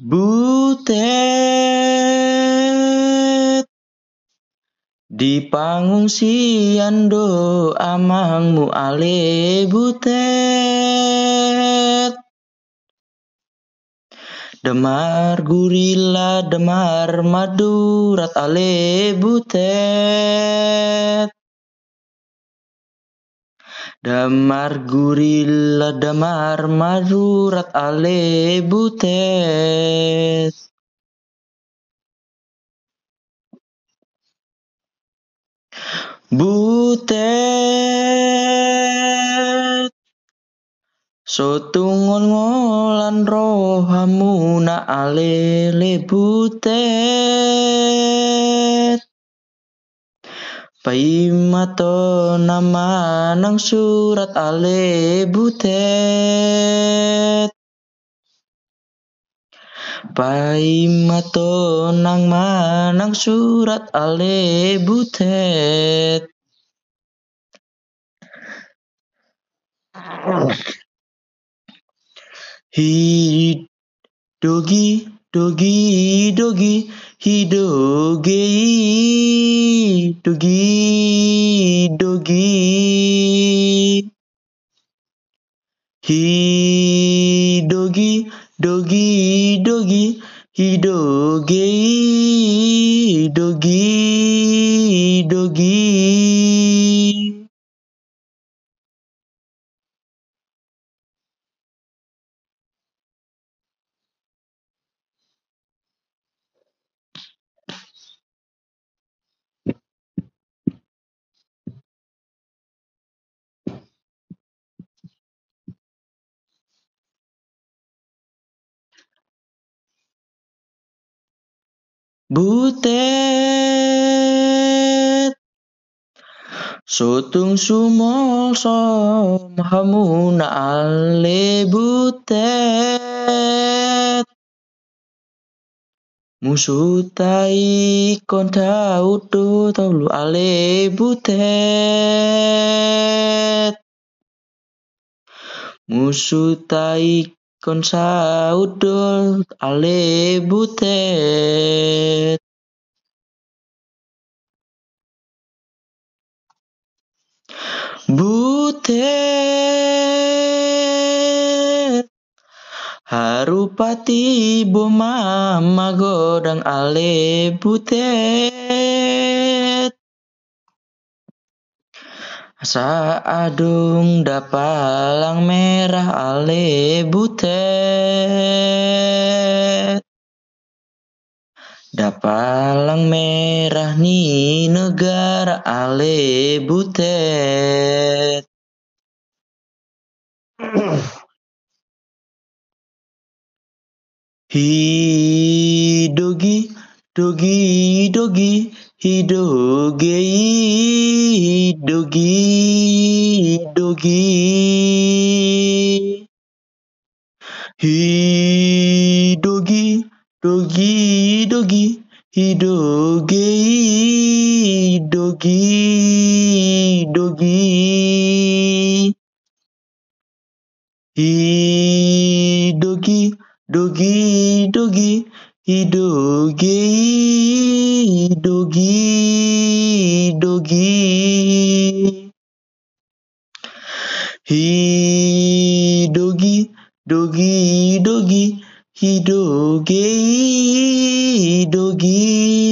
butet. Di pangungsian do amangmu ale butet. Demar gurila demar madurat ale butet Damar gurila damar madurat ale butet. Butet Sotungon ngolan rohamuna alele butet Paimato nama nang surat ale butet Paimato nang manang surat ale butet Hi dogi dogi dogi hidogi dogi He doggy, doggy, doggy. He doggy, doggy, doggy. Butet. Sotung sumol hamuna ale butet. Musutai kon tautu tolu ale butet. Musutai kon saudol ale butet Butet Harupati boma godang ale butet Saadung dapalang merah ale butet. Dapalang merah ni negara ale butet. Hi dogi dogi dogi Hidoge, hidogi, hidogi. Hidogi, dogi, dogi. Hidoge, hidogi, dogi. Hidogi, dogi, dogi. Hidoge, dogi dogi dogi hidogi dogi dogi Hi dogi dogi dogi dogi